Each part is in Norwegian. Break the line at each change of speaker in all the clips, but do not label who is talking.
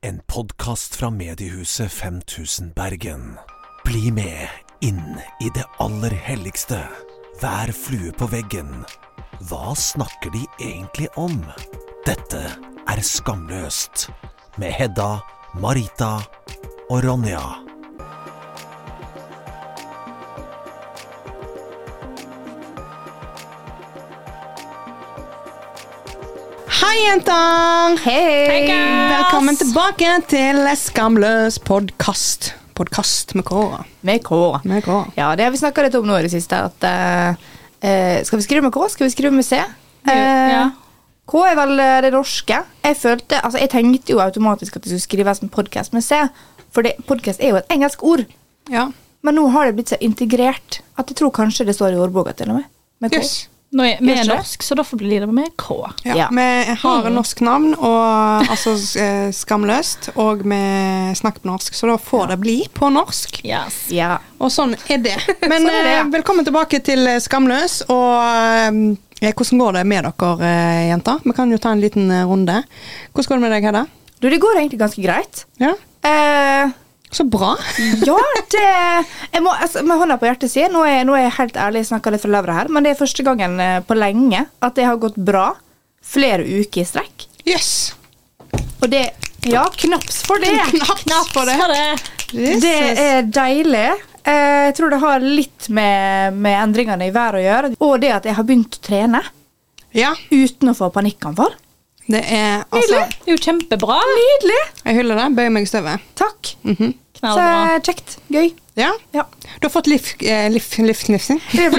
En podkast fra mediehuset 5000 Bergen. Bli med inn i det aller helligste. Hver flue på veggen. Hva snakker de egentlig om? Dette er Skamløst. Med Hedda, Marita og Ronja.
Hei, jenter!
Hei!
Velkommen tilbake til Skamløs podkast. Podkast med K.
Med K.
Med K.
Ja, det har vi snakka litt om nå i det siste. At, eh, eh, skal vi skrive med K? Skal vi skrive med C? Uh,
Ja.
K er vel eh, det norske. Jeg følte, altså jeg tenkte jo automatisk at det skulle skrives med podkast med C. For podkast er jo et engelsk ord.
Ja.
Men nå har det blitt så integrert at jeg tror kanskje det står i ordboka til og med. Med K.
Yes.
Nå er, vi er
det?
norsk, så derfor blir det med K.
Ja.
Ja.
Vi har norsk navn, og altså eh, Skamløst, og vi snakker på norsk, så da får det bli på norsk.
Yes.
Ja.
Og sånn er det. Men
Sånn er det, ja.
eh, velkommen tilbake til eh, Skamløs. Og hvordan går det med dere, jenter? Vi kan jo ta en liten runde. Hvordan går det med deg, Hedda?
Du, det går egentlig ganske greit.
Ja?
Eh,
Så bra.
Ja, det jeg må, altså, Med hånda på hjertet si, nå er, nå er jeg helt ærlig snakka litt fra levra her, men det er første gangen eh, på lenge at det har gått bra flere uker i strekk.
Yes.
Og det Ja, knaps for det!
Knaps for det.
Så det.
Det er deilig. Eh, Jeg tror det har litt med, med endringene i været å gjøre, og det at jeg har begynt å trene
Ja,
uten å få panikkanfall.
Det er altså
Det er jo kjempebra.
Nydelig!
Jeg hyller det. Bøyer meg i støvet.
Takk.
Mm
-hmm.
Knallbra.
kjekt. Gøy.
Ja.
Ja.
Du har fått liv... Eh, liv... liv... Nifs.
Det er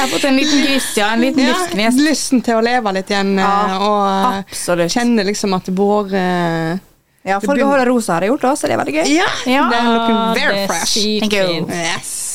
Jeg har fått en liten grist, ja. En liten
Ja,
livsknes.
lysten til å leve litt igjen, eh,
Ja,
og eh,
Absolutt.
kjenne liksom at vår eh,
Ja,
folk
har og rosa har jeg gjort òg, så det er veldig gøy.
Ja,
Ja.
det er looking very
er
fresh.
Thank you.
Yes.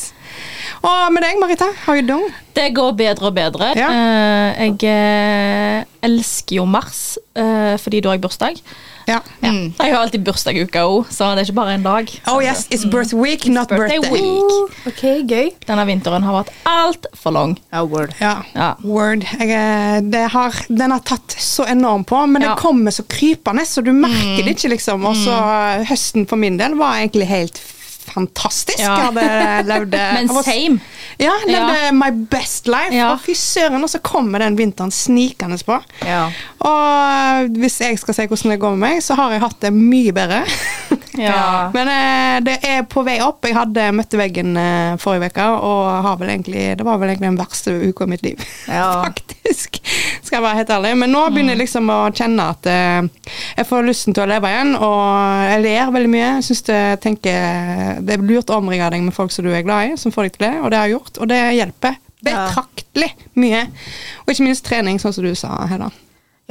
Og med deg, Marita, how you doing?
Det går bedre og bedre.
Ja.
Eh, jeg eh, elsker jo mars, eh, fordi da har jeg bursdag.
Ja.
Ja.
Mm.
Jeg har alltid bursdag i uka òg, så det er ikke bare en dag.
Oh yes, it's birth week, not
birthday
birthday.
week.
Ok, gøy.
Denne vinteren har vært altfor lang.
Oh, word.
Ja.
Ja.
Word. Jeg, det har, den har tatt så enormt på, men
Ja.
det kommer så krypende, så du merker det ikke, liksom. Og så høsten for min del var egentlig helt fantastisk.
Ja.
Jeg hadde levd
Men same.
Ja, levde my best life.
Ja.
Og fy søren, og så kommer den vinteren snikende på.
Ja.
Og hvis jeg skal si hvordan det går med meg, så har jeg hatt det mye bedre.
Ja.
Men eh, det er på vei opp. Jeg hadde møtte veggen eh, forrige uke, og egentlig, det var vel egentlig den verste uka i mitt liv.
Ja.
Faktisk. Skal jeg være helt ærlig. Men nå begynner jeg liksom å kjenne at eh, jeg får lysten til å leve igjen, og jeg ler veldig mye. Jeg synes det, tenker, det er lurt å omringe deg med folk som du er glad i, som får deg til det, og det har jeg gjort, og det hjelper betraktelig mye. Og ikke minst trening, sånn som du sa, Hedda.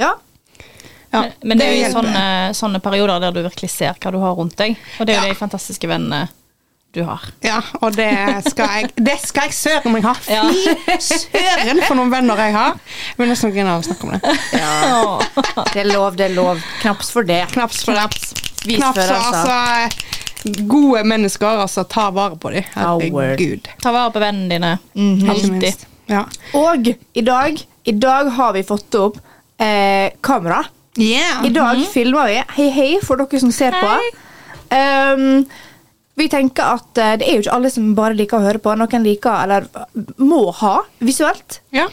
ja.
Ja,
Men, men det er jo i sånne, sånne perioder der du virkelig ser hva du har rundt deg. Og det er jo
Ja.
de fantastiske vennene du har.
Ja, og det skal jeg Det skal jeg søren meg ha! Fy
Ja.
søren for noen venner jeg har! Jeg vil nesten grine av å snakke om det.
ja. Det er lov, det er lov. Knaps for det.
Knaps for det.
Knaps,
Knaps
for,
for
altså.
Gode mennesker, altså. Ta vare på dem. Herregud.
Ta vare på vennene dine.
Ikke
Alltid.
Ja.
Og i dag, i dag har vi fått opp eh, kamera.
Yeah.
I dag filmer vi. Hei, hei, for dere som ser på. Um, vi tenker at uh, det er jo ikke alle som bare liker å høre på. Noen liker, eller må ha, visuelt.
Ja.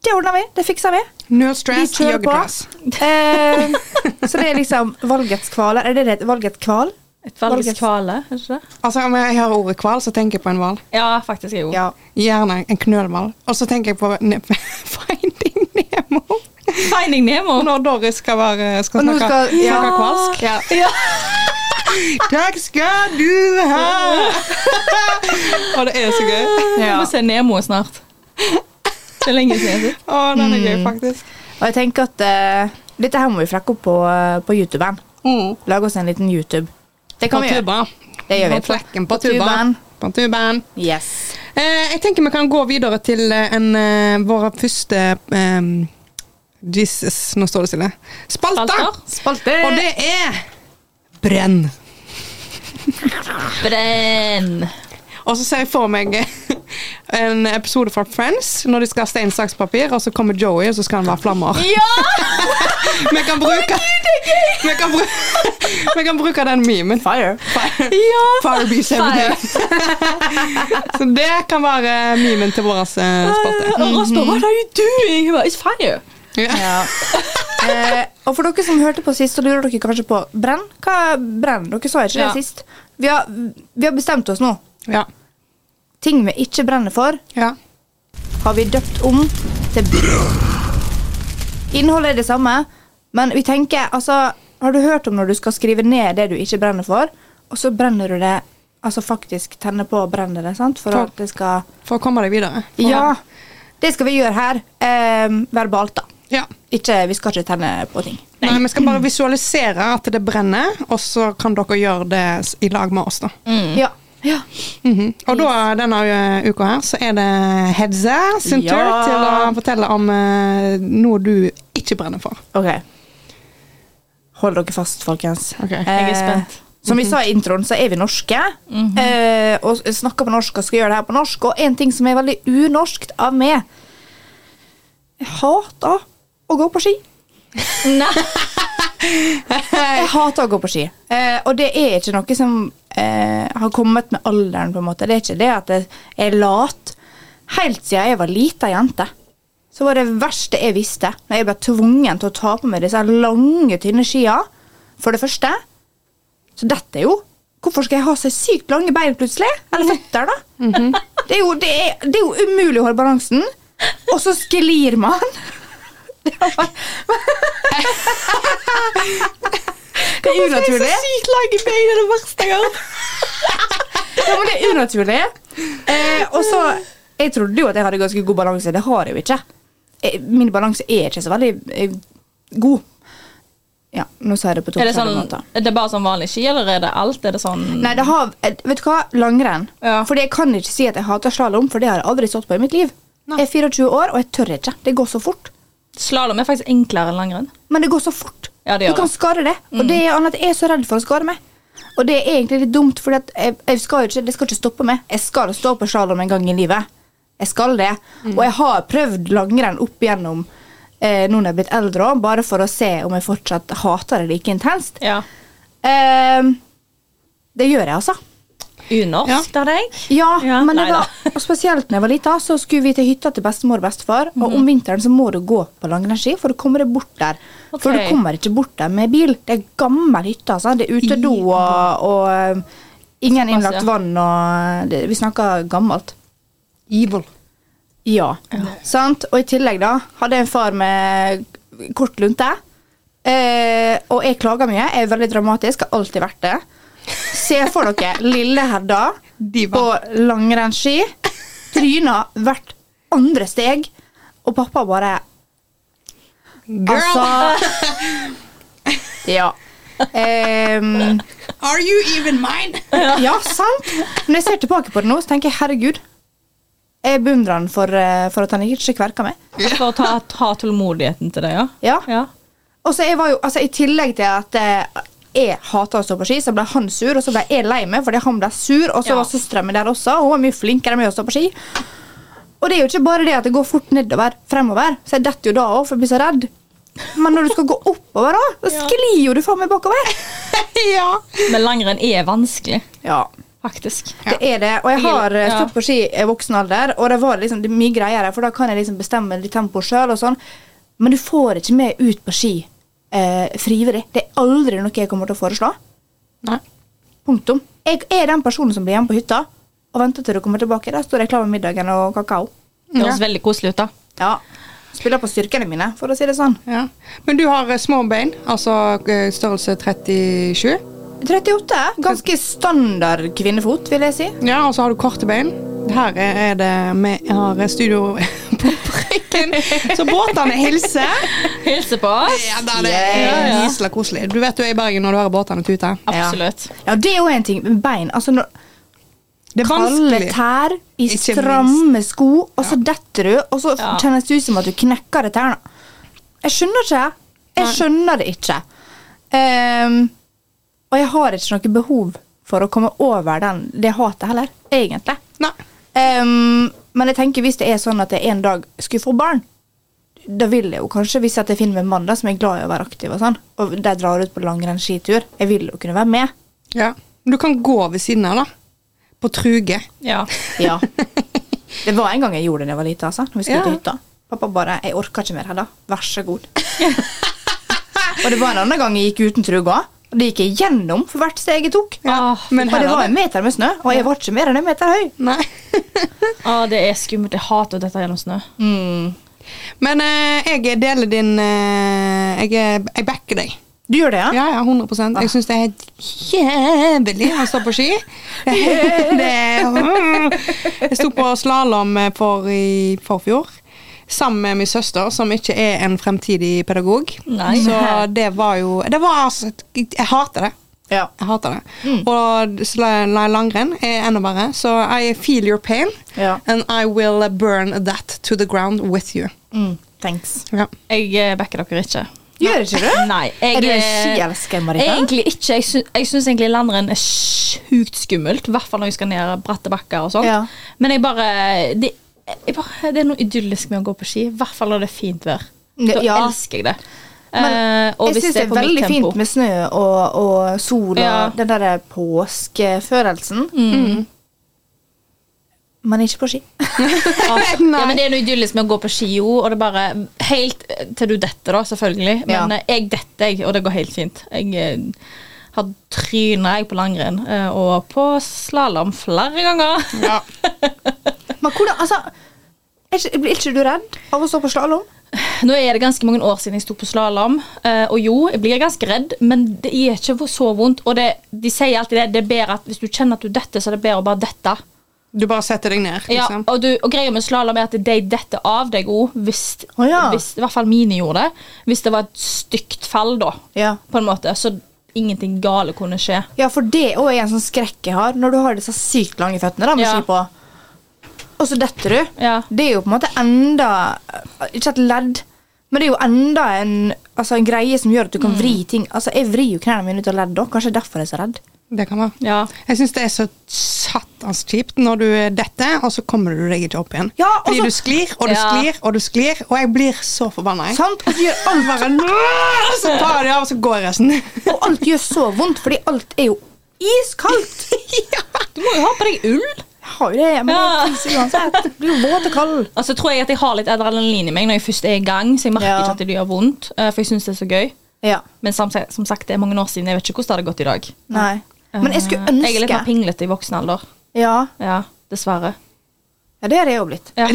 Det ordner vi. Det fikser vi.
No
Vi
stress,
kjører på.
yogadress.
Eh, så det er liksom valgets kvaler. Er det det? Valgets kval?
Et valgets kvale, er det ikke det?
Altså, Når jeg hører ordet hval, så tenker jeg på en hval.
Ja, faktisk jeg.
Ja.
Gjerne en knølhval. Og så tenker jeg på ne Finding Nemo.
Finding Nemo.
Når Doris skal, være, skal snakke,
skal ja.
snakke kvalsk.
Ja.
Takk skal du ha! Og det er så gøy.
Vi må se Nemo snart. Det er lenge siden.
Å, den er gøy,
Mm.
faktisk.
Og jeg tenker at uh, dette her må vi flekke opp på, eh, på YouTuben.
Mm.
Lage oss en liten YouTube. Det
På
kan vi gjøre.
tuba.
Det gjør vi.
På flekken på
På
tubaen. På tuben.
Yes.
Eh, jeg tenker vi kan gå videre til eh, en, eh, vår første eh, Jesus, nå står det stille. Spalter.
Spalte.
Og det er Brenn.
Brenn.
Og så ser jeg for meg en episode fra Friends når de skal ha stein, saks, papir, og så kommer Joey, og så skal han være flammer. Ja! vi kan bruke vi, kan bruke vi kan bruke den memen.
Fire.
Fire be 17. så det kan være memen til vår eh, spalte.
Og Ross bare, What are you doing? It's fire.
Ja.
Ja. Eh, og for dere som hørte på sist, så lurer dere kanskje på brenn. Hva er brenn? Dere sa ikke
Ja.
det sist. Vi har, vi har bestemt oss nå.
Ja.
Ting vi ikke brenner for,
ja.
har vi døpt om til brønn. Innholdet er det samme, men vi tenker altså Har du hørt om når du skal skrive ned det du ikke brenner for, og så brenner du det Altså faktisk tenner på og brenner det, sant? For
For-
at det skal
For å komme deg videre.
Ja! Det skal vi gjøre her. Eh, verbalt, da.
Ja.
Ikke, vi skal ikke tenne på ting.
Nei, Vi skal bare visualisere at det brenner, og så kan dere gjøre det i lag med oss. da.
Ja. Ja.
Mhm. Og da, denne uka her så er det Hedze sin tur til å fortelle om eh, noe du ikke brenner for.
Ok. Hold dere fast, folkens.
Ok,
jeg er
Eh,
spent.
Som vi sa i introen, så er vi norske. eh, og snakker på norsk og skal gjøre det her på norsk. Og en ting som er veldig unorskt av meg Jeg hater å gå på ski.
Nei.
Jeg hater å gå på ski. Eh, og det er ikke noe som eh, har kommet med alderen. på en måte. Det er ikke det at jeg er lat. Helt siden jeg var lita jente, så var det verste jeg visste, når jeg ble tvungen til å ta på meg disse lange, tynne skia. For det første Så dette er jo Hvorfor skal jeg ha så sykt lange bein plutselig? Eller føtter, da? det, er jo, det, er, det er jo umulig å holde balansen. Og så sklir man. Det var bare Det er unaturlig.
Sykt lange bein er det verste jeg har hørt.
Ja, men det er unaturlig. Eh, og så Jeg trodde jo at jeg hadde ganske god balanse. Det har jeg jo ikke. Eh, Min balanse er ikke så veldig eh, god. Ja, nå sa jeg det på to
Er det, sånn,
måter.
er det bare sånn vanlig ski, eller er det alt? Er det sånn
Nei, det har eh, Vet du hva? Langrenn.
Ja.
Fordi jeg kan ikke si at jeg hater slalåm, for det har jeg aldri stått på i mitt liv.
Nei.
Jeg er 24 år, og jeg tør ikke. Det går så fort.
Slalåm er faktisk enklere enn langrenn.
Men det går så fort.
Ja, det
du kan
det.
skade det. Og det er annet at jeg er så redd for å skade meg. Og det er egentlig litt dumt, for jeg, jeg skal ikke, det skal ikke stoppe meg. Jeg skal stå på slalåm en gang i livet. Jeg skal det.
Mm.
Og jeg har prøvd langrenn opp igjennom eh, nå når jeg er blitt eldre òg, bare for å se om jeg fortsatt hater det like intenst.
Ja.
Eh, det gjør jeg, altså.
Unorsk av deg?
Ja,
Ja,
men det var, og spesielt når jeg var lita, så skulle vi til hytta til bestemor og bestefar. Og
Mhm.
om vinteren så må du gå på langrennsski for å komme deg bort der. For du kommer ikke bort der med bil. Det er gammel hytte. Altså. Det er utedo og, og eh, ingen innlagt vann. Og det, vi snakker gammelt.
Evil.
Ja. Sant? Og i tillegg da hadde jeg en far med kort lunte. Eh, og jeg klager mye. Jeg er veldig dramatisk. Har alltid vært det. Se for dere lille Hedda på langrennsski. Tryna hvert andre steg. Og pappa bare
Girl,
Altså Ja. Um,
are you even mine?
ja, sant? Når jeg ser tilbake på det nå, så tenker jeg herregud. Jeg beundrer han for, eh, for at han ikke kverka meg.
For å ta, ta tålmodigheten til det, ja?
Ja.
ja.
Og så jeg var jo, altså I tillegg til at eh, jeg hata å stå på ski, så ble han sur, og så ble jeg lei meg fordi han ble sur, og så
Ja.
var søstera mi der også, og hun var mye flinkere med å stå på ski. Og det er jo ikke bare det at det går fort nedover fremover, så jeg detter jo da òg, for jeg blir så redd. Men når du skal gå oppover, da, da sklir jo du faen meg bakover.
ja.
Men langrenn er vanskelig,
Ja,
faktisk.
det er det. Og jeg har eh, stått på ski i voksen alder, og det var liksom det mye greiere, for da kan jeg liksom bestemme litt tempo sjøl og sånn. Men du får ikke med ut på ski eh, frivillig. Det er aldri noe jeg kommer til å foreslå.
Nei.
Punktum. Jeg er den personen som blir hjemme på hytta og venter til du kommer tilbake. Da står jeg klar med middagen og kakao.
Det høres veldig koselig ut, da.
Ja. Spiller på styrkene mine, for å si det sånn.
Ja. Men du har eh, små bein, altså eh, størrelse 37.
38. Ganske standard kvinnefot, vil jeg si.
Ja, og så har du korte bein. Her er er det Vi har studio på prikken, så båtene hilser.
Hilse på oss.
Ja, da er det
Yeah.
ja, ja. koselig. Du vet du er i Bergen når du hører båtene tute.
Absolutt.
Ja, det er jo en ting. med Bein. Altså, når,
Det er
kalde tær i
Ikke
stramme sko, og så detter du, og så
Ja.
kjennes det ut som at du knekker i tærne. Jeg skjønner ikke. Jeg skjønner det ikke. Um, og jeg har ikke noe behov for å komme over den, det hatet heller, egentlig.
Nei.
Men jeg tenker hvis det er sånn at jeg en dag skulle få barn, da vil jeg jo kanskje, hvis jeg finner meg en mann da, som er glad i å være aktiv, og sånn, og de drar ut på langrennsskitur, jeg vil jo kunne være med.
Ja. Men Du kan gå ved siden av, da. På truge.
Ja.
Ja. Det var en gang jeg gjorde det da jeg var lita. altså, når vi skulle
Ja.
til hytta. Pappa bare 'Jeg orker ikke mer, Hedda. Vær så god'. og det var en annen gang jeg gikk uten truge òg. Og det gikk jeg gjennom for hvert steg jeg tok.
Ja,
ah,
men
og det var en meter med snø, og jeg var ikke mer enn en meter høy.
Nei.
ah, det er skummelt. Jeg hater dette gjennom snø.
Men eh, jeg deler din eh, jeg, er- jeg backer deg.
Du gjør det, ja?
Ja, ja, 100% Jeg syns det er helt jævlig å stå på ski. Det, jeg sto på slalåm for i forfjor. Sammen med min søster, som ikke er en fremtidig pedagog.
Nei.
Så det var jo Det var altså Jeg hater det.
Ja.
Jeg hater det. Og sla- la- langrenn er enda verre. Så I feel your pain,
Ja.
and I will burn that to the ground with you.
Mm, thanks.
Ja.
Jeg eh, backer dere ikke.
Gjør ikke du?
Nei. Jeg,
Er du en
eh,
skielsker, Marita?
Egentlig ikke. Jeg, sy jeg syns egentlig landrenn er sjukt skummelt. I hvert fall når jeg skal ned bratte bakker og sånt.
Ja.
Men jeg bare, det, bare Det er noe idyllisk med å gå på ski. I hvert fall når det er fint vær. Da
Ja.
elsker jeg det.
Men
Eh, og
jeg syns det er veldig
tempo.
fint med snø og, og sol og
Ja.
den derre påskefølelsen.
Mm.
Men ikke på ski.
Ja, men Det er noe idyllisk med å gå på ski, jo, og det er bare helt til du detter, da, selvfølgelig. Men
Ja.
eh, jeg detter, jeg, og det går helt fint. Jeg eh, har tryna jeg på langrenn og på slalåm flere ganger.
Ja.
Men hvordan, altså Blir ikke du redd av å stå på slalåm?
Nå er det ganske mange år siden jeg sto på slalåm, eh, og jo, jeg blir ganske redd, men det er ikke så vondt. Og det, de sier alltid det, det er bedre at hvis du kjenner at du detter, så er det bedre å bare dette.
Du bare setter deg ned,
Ja,
liksom.
og, du, og greia med slalåm er at de detter av deg òg, hvis,
oh, ja.
hvis I hvert fall mine gjorde det. Hvis det var et stygt fall, da,
Ja.
på en måte, så ingenting gale kunne skje.
Ja, for det òg er en sånn skrekk jeg har, når du har disse sykt lange føttene da, med
Ja.
ski på. Og så detter du.
Ja.
Det er jo på en måte enda Ikke et ledd, men det er jo enda en, altså en greie som gjør at du kan vri ting. Altså, Jeg vrir jo knærne mine ut av ledd da. Kanskje derfor jeg er så redd.
Det kan være.
Ja.
Jeg syns det er så satans kjipt når du detter, og så kommer du deg ikke opp igjen.
Ja, og
Fordi
så-
du sklir og du
Ja.
sklir og du sklir, og jeg blir så forbanna.
Sant? Og så gjør alt
Bare, Og så tar de av, og så går resten.
Og alt gjør så vondt, fordi alt er jo iskaldt.
Du må jo ha på deg ull.
Har jo det, men
Ja.
det uansett. Det blir jo våt og kald.
Og så tror jeg at jeg har litt adrenalin i meg når jeg først er i gang, så jeg merker
Ja.
ikke at det gjør vondt, eh, for jeg syns det er så gøy.
Ja.
Men som, som sagt, det er mange år siden. Jeg vet ikke hvordan det hadde gått i dag.
Nei. Men jeg skulle
ønske Jeg er litt mer pinglete i voksen alder.
Ja,
Ja, dessverre.
ja det er det jo blitt.
Ja.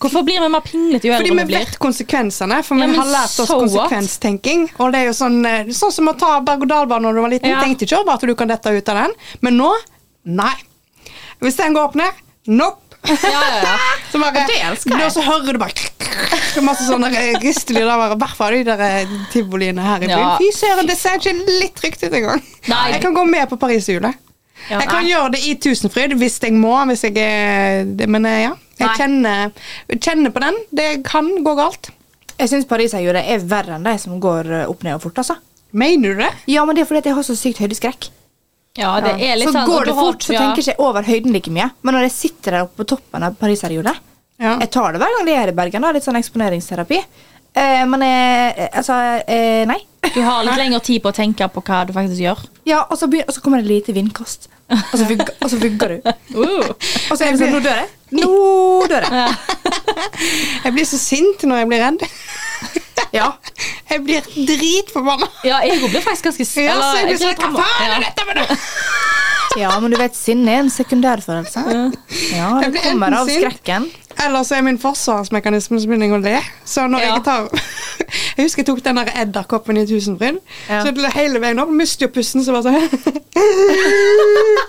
Hvorfor blir vi mer pinglete jo
Fordi
eldre vi
vi vet konsekvensene, for
Ja,
vi har lært oss
so
konsekvenstenking. Og det er jo sånn, eh, sånn som å ta berg-og-dal-bane når du var liten.
Ja.
Tenkte ikke over at du kan dette ut av den. Men nå nei. Hvis den går opp ned nope.
Ja, ja.
Så bare,
Det elsker jeg.
Og så hører du bare masse sånne ristelyder. I hvert fall de der eh, tivoliene her i byen.
Ja.
Fy søren, det ser ikke litt trygt ut engang. Jeg kan gå med på Pariserhjulet.
Ja,
jeg kan
nei.
gjøre det i Tusenfryd hvis jeg må. Hvis jeg, er- men eh, ja, jeg kjenner, kjenner på den. Det kan gå galt.
Jeg syns pariserhjulet er verre enn de som går eh, opp ned og fort. altså.
Mener du det?
Ja, men det er fordi jeg har så sykt høydeskrekk.
Ja, det er litt
så
sånn
går det fort, så tenker jeg ikke over høyden like mye. Men når jeg sitter der oppe på toppen av pariserhjulet
Ja.
Jeg tar det hver gang det er i Bergen. da, Litt sånn eksponeringsterapi. Eh, men jeg, altså eh, Nei.
Du har litt lengre tid på å tenke på hva du faktisk gjør.
Ja, og så, begynner, og så kommer det lite vindkast. Og så vugger, og så vugger du.
Uh.
Og så er det sånn Nå dør jeg. Nå dør jeg.
Jeg blir så sint når jeg blir redd.
Ja.
Jeg blir dritforbanna.
Ja, jeg blir faktisk ganske s-
Ja, så jeg blir sånn, Hva faen er dette med det?
ja, men du vet, sinne er en sekundærfølelse. Ja,
ja,
det kommer av skrekken.
Eller så er min forsvarsmekanisme som begynner å le. Så når
Ja.
jeg tar Jeg husker jeg tok den der edderkoppen i Tusenfryd.
Ja.
Så hele veien opp mister jo pusten, så bare sånn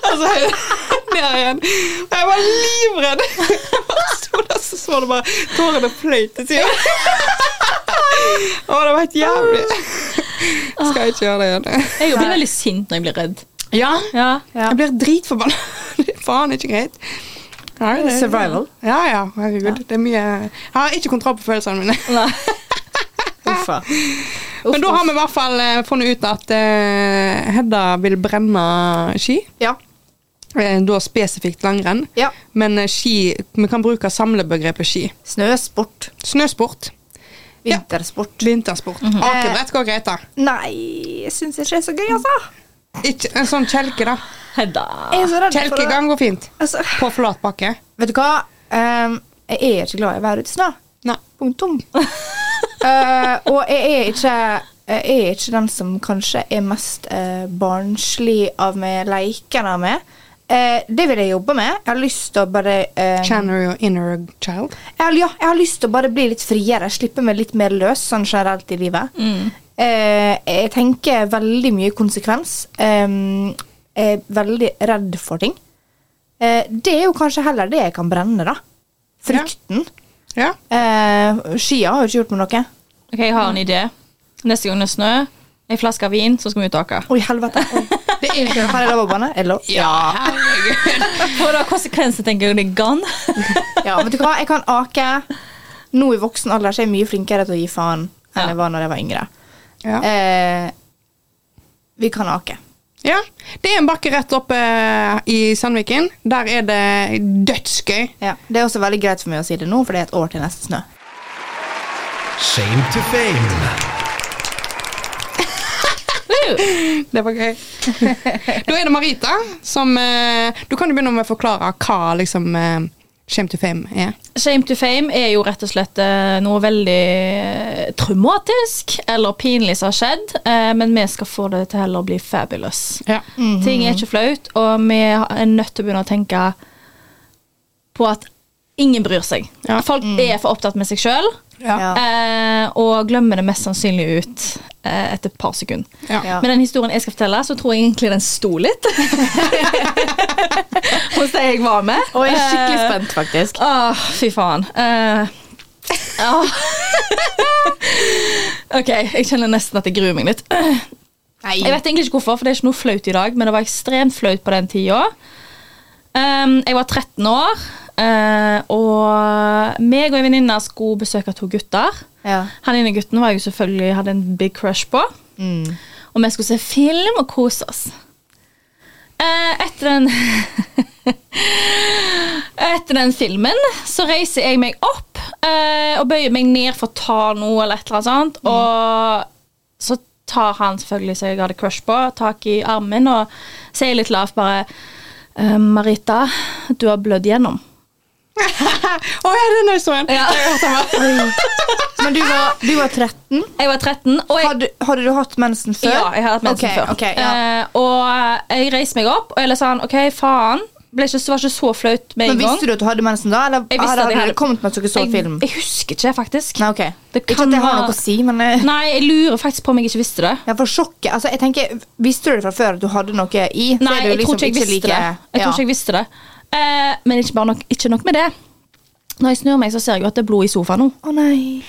Og så ned igjen. Og jeg var livredd. Der, så så det bare tårene fløyt til. Å, det var helt jævlig. Skal jeg ikke gjøre det igjen.
Jeg blir veldig sint når jeg blir redd.
Ja.
Ja.
Ja.
Jeg blir dritforbanna. Det er faen ikke greit. Nei, det-
Survival.
Ja, ja. Herregud. Det er mye Jeg har ikke kontroll på følelsene mine.
Nei.
Uffa.
Men da har vi i hvert fall eh, funnet ut at uh, Hedda vil brenne ski.
Ja.
Eh, Da spesifikt langrenn.
Ja.
Men ski Vi kan bruke samlebegrepet ski.
Snøsport.
Snøsport. Ja.
Vintersport.
Mm
-hmm.
Akebrett går greit, da.
Nei, jeg syns ikke det er så gøy, altså.
Ikke en sånn kjelke, da.
Hedda.
Kjelkegang går fint.
Altså,
På flat bakke.
vet du hva? Um, jeg er ikke glad i å være ute i snø.
Nei.
Punktum. uh, og jeg er ikke jeg er ikke den som kanskje er mest eh, barnslig av meg leikene av meg. Eh, det vil jeg jobbe med. Jeg har lyst til å bare eh,
Channel your inner child.
jeg har, ja, jeg har lyst til å bare bli litt friere. Slippe meg litt mer løs sånn generelt i livet. Eh, jeg tenker veldig mye konsekvens. Eh, jeg er veldig redd for ting. Eh, det er jo kanskje heller det jeg kan brenne, da. Frykten.
Ja.
Eh, skia har jo ikke gjort meg noe.
Ok, Jeg har en idé. Neste gang det er snø, ei flaske vin, så skal vi ut og ake.
Oi, helvete. Oi. Det er ikke Har jeg lov å banne? Er det lov?
Ja,
Får det konsekvenser tenker jeg det er gone.
Ja, vet du hva? Jeg kan ake. Nå i voksen alder så er jeg mye flinkere til å gi faen enn
Ja.
jeg var når jeg var yngre.
Ja.
Eh, vi kan ake.
ja. Det er en bakke rett oppe i Sandviken. Der er det dødsgøy.
Ja. Det er også veldig greit for meg å si det nå, for det er et år til neste snø.
Shame to fame.
Det var gøy. da er det Marita som eh, Du kan jo begynne med å forklare hva liksom eh, Shame to fame er.
Shame to fame er jo rett og slett eh, noe veldig eh, traumatisk eller pinlig som har skjedd, eh, men vi skal få det til heller å bli fabulous.
Ja.
Ting er ikke flaut, og vi er nødt til å begynne å tenke på at ingen bryr seg.
Ja.
Folk er for opptatt med seg sjøl.
Ja.
Eh, og glemmer det mest sannsynlig ut eh, etter et par sekunder.
Ja.
Ja.
Men den historien jeg skal fortelle, så tror jeg egentlig den sto litt. Hos de jeg var med.
Og jeg er skikkelig
Eh,
spent, faktisk.
Åh, fy faen. Eh, ok, jeg kjenner nesten at jeg gruer meg litt.
Nei.
Jeg vet egentlig ikke hvorfor, for det er ikke noe flaut i dag, men det var ekstremt flaut på den tida. Um, jeg var 13 år, eh, og meg og ei venninne skulle besøke to gutter.
Ja.
Han ene gutten var jeg selvfølgelig hadde en big crush på.
Mm.
Og vi skulle se film og kose oss. Uh, etter den Etter den filmen så reiser jeg meg opp uh, og bøyer meg ned for å ta noe eller et eller annet sånt. Og så tar han selvfølgelig som jeg hadde crush på, tak i armen og sier litt lavt bare Marita, du har blødd gjennom.
Å ja, den historien.
Ja.
Men du var, du var 13.
Jeg var 13, og jeg,
Hadde, hadde du hatt mensen før?
Ja, jeg har hatt mensen
okay,
før.
Okay, ja.
uh, og jeg reiste meg opp, og jeg sa OK, faen. Ikke, var ikke så flaut med en gang.
Men Visste du at du hadde mensen da? Eller
Jeg
hadde, hadde
hadde-
kommet med at dere så
jeg,
film?
jeg husker ikke, faktisk.
Nei, ok.
Det
Ikke at det har noe å si, men jeg...
Nei, jeg lurer faktisk på om jeg ikke visste det.
ja, for sjokket altså, jeg tenker, Visste du det fra før at du hadde noe i?
Nei, jeg tror
liksom
ikke jeg visste
like-
det. Jeg tror ikke jeg visste det. Eh, men ikke, nok, ikke nok med det. Når jeg snur meg, så ser jeg jo at det er blod i sofaen nå.
Å nei.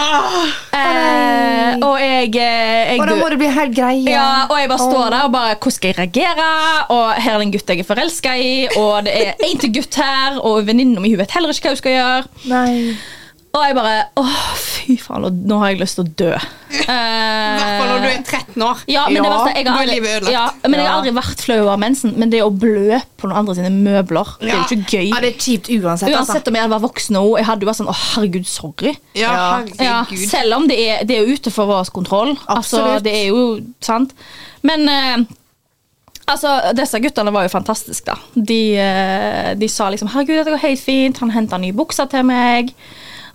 Eh, og jeg, eh, jeg
Og da må det bli helt greie.
Ja, og jeg bare står der og bare Hvordan skal jeg reagere? Og her er det en gutt jeg er forelska i, og det er en til gutt her, og venninna mi vet heller ikke hva hun skal gjøre.
Nei.
Og jeg bare Åh, fy faen, nå har jeg lyst til å dø.
I hvert fall når du er 13 år.
Ja, men det
Ja,
verste, jeg har aldri,
ødelagt.
ja, men jeg har aldri vært flau over mensen, men det å blø på noen andre sine møbler, det er jo ikke gøy.
Ja, det er kjipt uansett. altså.
Uansett om jeg var voksen nå, jeg hadde jo vært sånn Å, herregud, sorry.
Ja,
Ja.
Ja,
herregud.
selv om det er, det er ute for vår kontroll. Altså,
Absolutt.
det er jo sant. Men uh, altså, disse guttene var jo fantastiske, da. De, eh, de sa liksom 'herregud, dette går helt fint'. Han henta nye bukser til meg.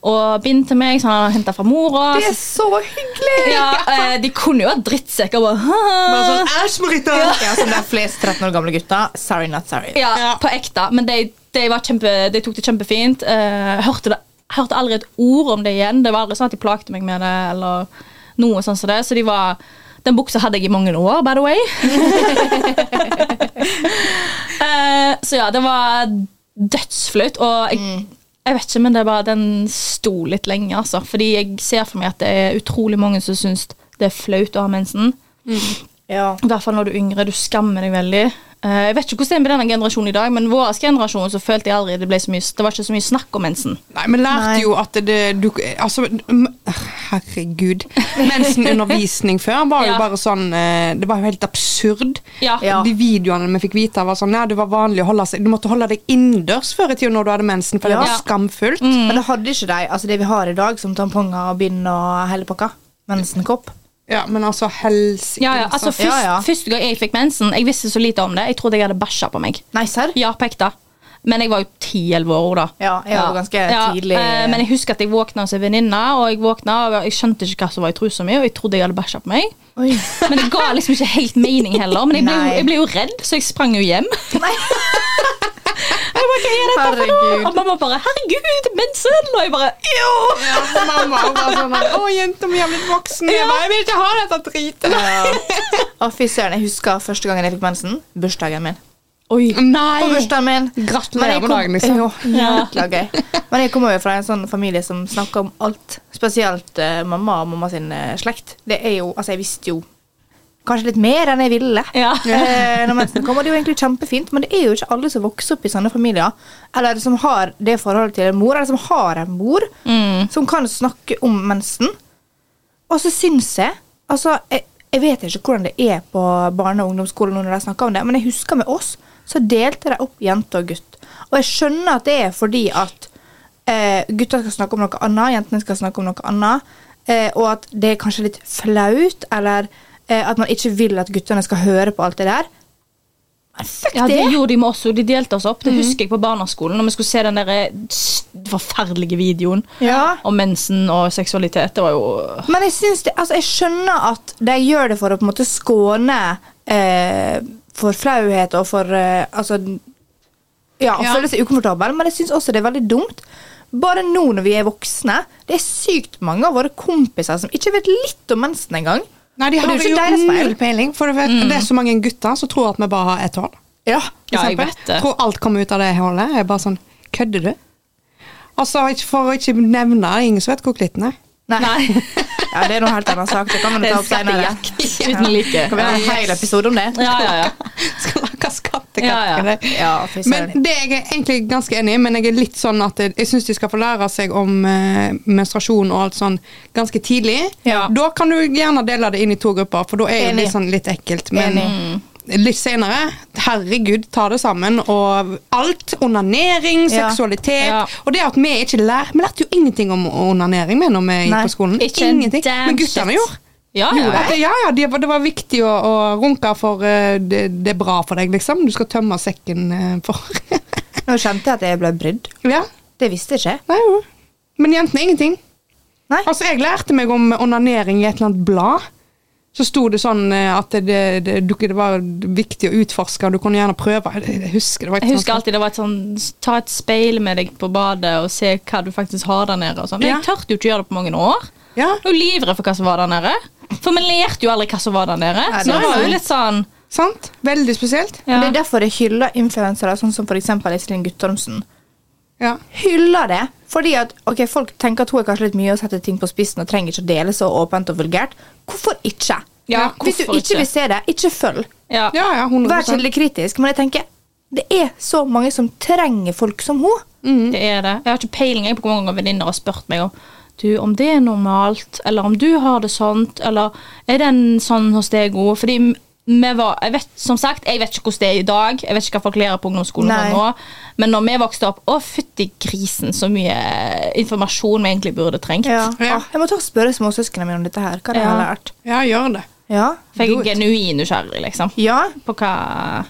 Og bind til meg, som han hadde henta fra mora.
Det er så hyggelig!
Ja, eh, de kunne jo vært drittsekker. Bare,
Bare sånn, Æsj, Marita!
Ja, som det er flest 13 år gamle gutter. Sorry, not sorry.
Ja,
Ja.
på ekte. Men de, de, var kjempe, de tok det kjempefint. Eh, hørte, det, hørte aldri et ord om det igjen. Det var aldri sånn at de plagte meg med det. Eller noe sånn som det. Så de var Den buksa hadde jeg i mange år, by the way. uh, så ja, det var dødsflaut. Og jeg, jeg vet ikke, men det er bare, den sto litt lenge, altså. Fordi jeg ser for meg at det er utrolig mange som syns det er flaut å ha mensen.
Ja.
I hvert fall når du er yngre. Du skammer deg veldig. Eh, Jeg vet ikke hvordan det er med denne generasjonen i dag, men vår generasjon så følte jeg aldri det ble så mye Det var ikke så mye snakk om mensen.
Nei, men lærte
Nei.
jo at det du, Altså, herregud. Mensenundervisning før var jo
Ja.
bare sånn eh, Det var jo helt absurd.
Ja.
Ja.
De videoene vi fikk vite, var sånn Ja, det var vanlig å holde seg Du måtte holde deg innendørs før i tida når du hadde mensen, for det var skamfullt.
Men det hadde ikke de altså det vi har i dag, som tamponger og bind og hele pakka. Mensenkopp.
Ja, men altså helsike
Ja, ja, altså først,
Ja, ja.
Første gang jeg fikk mensen, jeg visste så lite om det. Jeg trodde jeg hadde bæsja på meg.
Nei, serr?
Ja, på ekte. Men jeg var jo 10-11 år da.
Ja, jeg var ganske tidlig-
eh, Men jeg husker at jeg våkna hos en venninne, og jeg våkna, og jeg skjønte ikke hva som var i trusa mi, og jeg trodde jeg hadde bæsja på meg.
Oi.
Men det ga liksom ikke helt mening heller. Men jeg ble, jo, jeg ble jo redd, så jeg sprang jo hjem. bare, hva er dette for noe? Og mamma bare 'herregud, mensen', og jeg bare jo.
Ja, mamma var sånn at Å, jenta mi har blitt voksen. Jeg, bare, jeg vil ikke ha dette dritet.
Ja. Å, fy søren. Jeg husker første gangen jeg fikk mensen. Bursdagen min.
Oi.
Nei!
På bursdagen min.
Gratulerer med dagen, liksom.
Jo, jækla gøy. Men jeg kommer jo fra en sånn familie som snakker om alt. Spesielt uh, mamma og mamma sin uh, slekt. Det er jo, altså Jeg visste jo kanskje litt mer enn jeg ville.
Ja.
Eh, når mensen kom, og det er jo egentlig kjempefint, men det er jo ikke alle som vokser opp i sånne familier. Eller som har det forholdet til en mor, eller som har en mor
Mm.
som kan snakke om mensen. Og så syns jeg Altså, jeg, jeg vet ikke hvordan det er på barne- og ungdomsskolen når de snakker om det, men jeg husker med oss, så delte de opp jente og gutt. Og jeg skjønner at det er fordi at eh, gutta skal snakke om noe annet, jentene skal snakke om noe annet, eh, og at det er kanskje litt flaut, eller at man ikke vil at guttene skal høre på alt det der. Fuck
Ja, det
det!
gjorde de med oss, òg. de delte oss opp. Det husker jeg på barneskolen, når vi skulle se den der eh, forferdelige videoen
Ja.
om mensen og seksualitet. Det var jo
Men jeg, det, altså jeg skjønner at de gjør det for å på en måte skåne eh, for flauhet og for eh, Altså Ja,
Ja.
føle seg ukomfortabel, men jeg syns også det er veldig dumt. Bare nå når vi er voksne, det er sykt mange av våre kompiser som ikke vet litt om mensen engang.
Nei, de har
jo
null peiling. For vet, det er så mange gutter som tror at vi bare har ett hull.
Ja.
Ja, jeg vet det.
Tror alt kommer ut av det hullet. Jeg er bare sånn Kødder du? Altså, for å ikke nevne det, ingen som vet hvor klitten er.
Nei. ja, det er noe helt annet sak. Det kan vi
Det er
ta opp senere.
Ja. uten like.
Kan vi ha en hel episode om det?
Ja, ja, ja.
Skal lage skattekatt.
Ja, ja.
Ja,
Men det er jeg egentlig ganske enig i, men jeg er litt sånn at jeg, jeg syns de skal få lære seg om eh, menstruasjon og alt sånn ganske tidlig.
Ja.
Da kan du gjerne dele det inn i to grupper, for da er
jo
det sånn litt ekkelt. Men
Enig.
Litt senere, herregud, ta det sammen. Og alt. Onanering,
Ja.
seksualitet.
Ja.
Og det at vi ikke lærer vi lærte jo ingenting om onanering med når vi gikk på skolen.
ikke
ingenting. Men guttene gjorde.
Ja, ja.
Ja, ja, det var, det var viktig å, å runke for eh, det, det er bra for deg, liksom. Du skal tømme sekken eh, for
Nå kjente jeg at jeg ble brydd.
Ja.
Det visste jeg ikke.
Nei, jo. Men jentene ingenting.
Nei.
Altså, Jeg lærte meg om onanering i et eller annet blad. Så sto det sånn eh, at det, det, det, det var viktig å utforske, og du kunne gjerne prøve. Jeg, husker det var et
Jeg husker
sånt-
alltid det var et sånn Ta et speil med deg på badet og se hva du faktisk har der nede. Og sånn. Men
Ja.
Jeg tørte jo ikke gjøre det på mange år.
Ja,
Jeg var livredd for hva som var der nede. For vi lærte jo aldri hva som var der nede.
Nei,
Så det var jo litt sånn
sant? Veldig spesielt.
ja.
Det er derfor jeg hyller influensere, sånn som f.eks. Iselin Guttormsen.
Ja.
Hyller det. Fordi at ok, folk tenker at hun er kanskje litt mye å sette ting på spissen og trenger ikke å dele så åpent og vulgært. Hvorfor ikke?
Ja,
Hvis du ikke
ikke?
vil se det, ikke følg.
ja.
ja, ja, 100
Vær kildekritisk. Men jeg tenker det er så mange som trenger folk som hun.
Det er det. Jeg har ikke peiling på hvor mange venninner har spurt meg om du, om det er normalt, eller om du har det sånt, eller er den sånn hos deg òg? Fordi var jeg vet, Som sagt, jeg vet ikke hvordan det er i dag. Jeg vet ikke hva folk lærer på ungdomsskolen
Nei.
nå. Men når vi vokste opp Å, fytti grisen, så mye informasjon vi egentlig burde trengt.
Ja.
Ja.
Ah, jeg må ta og spørre småsøsknene mine om dette her. Hva de
Ja.
har lært.
Ja, gjør det.
Ja.
For jeg er genuin nysgjerrig, liksom.
ja,
På hva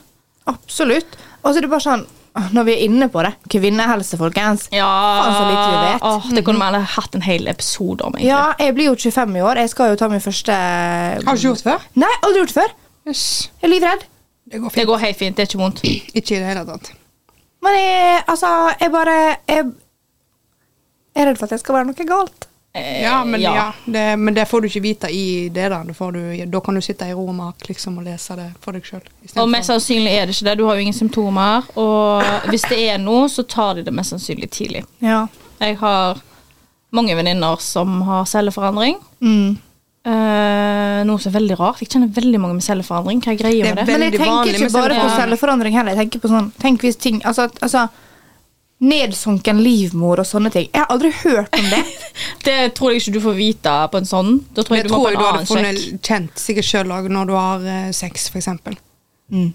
absolutt. Og så er det bare sånn ah, Når vi er inne på det Kvinnehelse, folkens.
Ja
Faen, så lite vi vet.
Åh, Det kunne vi alle hatt en hel episode om, egentlig.
Ja, jeg blir jo 25 i år. Jeg skal jo ta min første
Har du ikke gjort det før?
Nei, aldri gjort det før.
Yes.
Jeg er livredd.
Det går
Det går helt fint. Det er ikke vondt.
Ikke i det hele tatt.
Men jeg, altså, jeg bare Jeg jeg er redd for at det skal være noe galt.
Eh,
Ja, men, ja. det, men det får du ikke vite i det. Da du, da kan du sitte i ro og mak liksom, og lese det for deg sjøl.
Og mest sannsynlig er det ikke det. Du har jo ingen symptomer. Og hvis det er noe, så tar de det mest sannsynlig tidlig.
Ja.
Jeg har mange venninner som har celleforandring.
Mm.
Eh, noe som er veldig rart. Jeg kjenner veldig mange med celleforandring. Hva er greia med det?
Men jeg tenker ikke bare på
celleforandring.
heller. Jeg tenker på sånn, tenk hvis ting Altså, altså Nedsunken livmor og sånne ting. Jeg har aldri hørt om det.
Det tror jeg ikke du får vite på en sånn. Da tror jeg,
Det
du må
tror
på
jeg
en
du hadde
annen sjekk.
funnet kjent sikkert sjøl òg når du har uh, sex, f.eks.
Mm.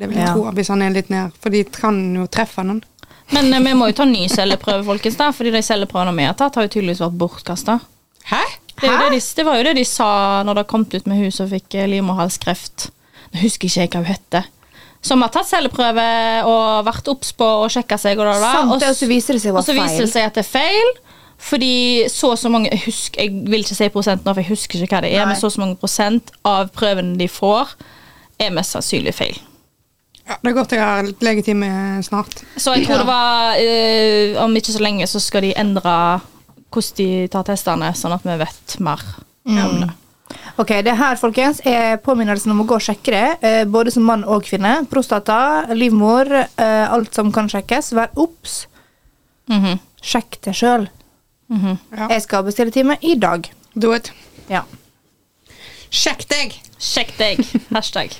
Det vil jeg
Ja.
tro, hvis han er litt ned. For de kan jo treffe noen.
Men uh, vi må jo ta ny celleprøve, folkens. da Fordi de celleprøvene vi har tatt, har jo tydeligvis vært bortkasta.
Hæ?
Det, de- det var jo det de sa når det kom ut med hun som fikk eh, livmorhalskreft. Nå husker ikke jeg hva hun heter. Som har tatt celleprøve og vært obs på å sjekke seg. Og, da,
Sant,
og,
og så viser det seg
og så viser det seg at det er feil. Fordi så og så mange Jeg, husker, jeg vil ikke si prosent nå, for jeg husker ikke hva det er,
Nei.
men så og så mange prosent av prøvene de får, er mest sannsynlig feil.
Ja, det er godt jeg har legetime snart.
Så jeg tror det var øh, Om ikke så lenge så skal de endre hvordan de tar testene, sånn at vi vet mer om det.
Ok, det her, folkens, er påminnelsen om å gå og sjekke det. eh, Både som mann og kvinne. Prostata, livmor, eh, alt som kan sjekkes. Vær obs.
Mhm,
Sjekk det sjøl.
mhm.
Ja.
Jeg skal bestille time i dag.
Do it.
Ja.
Sjekk deg!
Sjekk deg. Hashtag.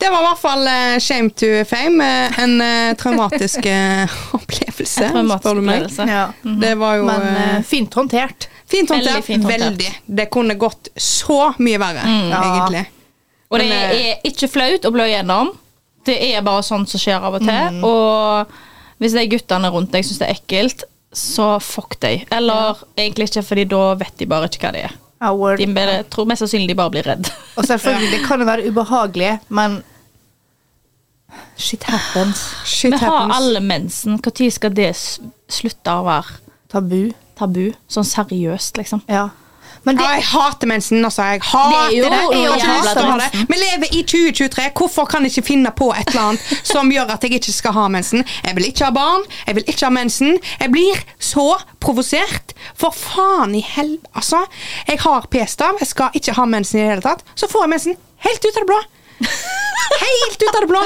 Det var i hvert fall eh, shame to fame. eh, en eh, traumatisk opplevelse,
Traumatisk
spør du meg.
Ja. Mm -hmm.
Det var jo
Men fint håndtert.
fint håndtert.
veldig fint håndtert.
Veldig. Det kunne gått så mye verre,
mm.
egentlig.
Og det
Men,
er ikke flaut å blø gjennom. Det er bare sånt som skjer av og til.
Mm.
Og hvis de guttene rundt deg syns det er ekkelt, så fuck deg. Eller egentlig ikke, fordi da vet de bare ikke hva det er.
Ja.
De bare, tror mest sannsynlig de bare blir redd.
Og selvfølgelig, det kan jo være ubehagelig, men shit happens.
Shit
Vi har alle mensen. Når skal det slutte å være
Tabu.
tabu? Sånn seriøst, liksom.
Ja. Men det,
Ja, jeg hater mensen, altså. Jeg hater
Det jo
det. Jeg ha
jævla
det. Vi lever i 2023. Hvorfor kan jeg ikke finne på et eller annet som gjør at jeg ikke skal ha mensen? Jeg vil ikke ha barn. Jeg vil ikke ha mensen. Jeg blir så provosert. For faen i hel... Altså, jeg har p-stav. Jeg skal ikke ha mensen i det hele tatt. Så får jeg mensen helt ut av det blå. Helt ut av det blå.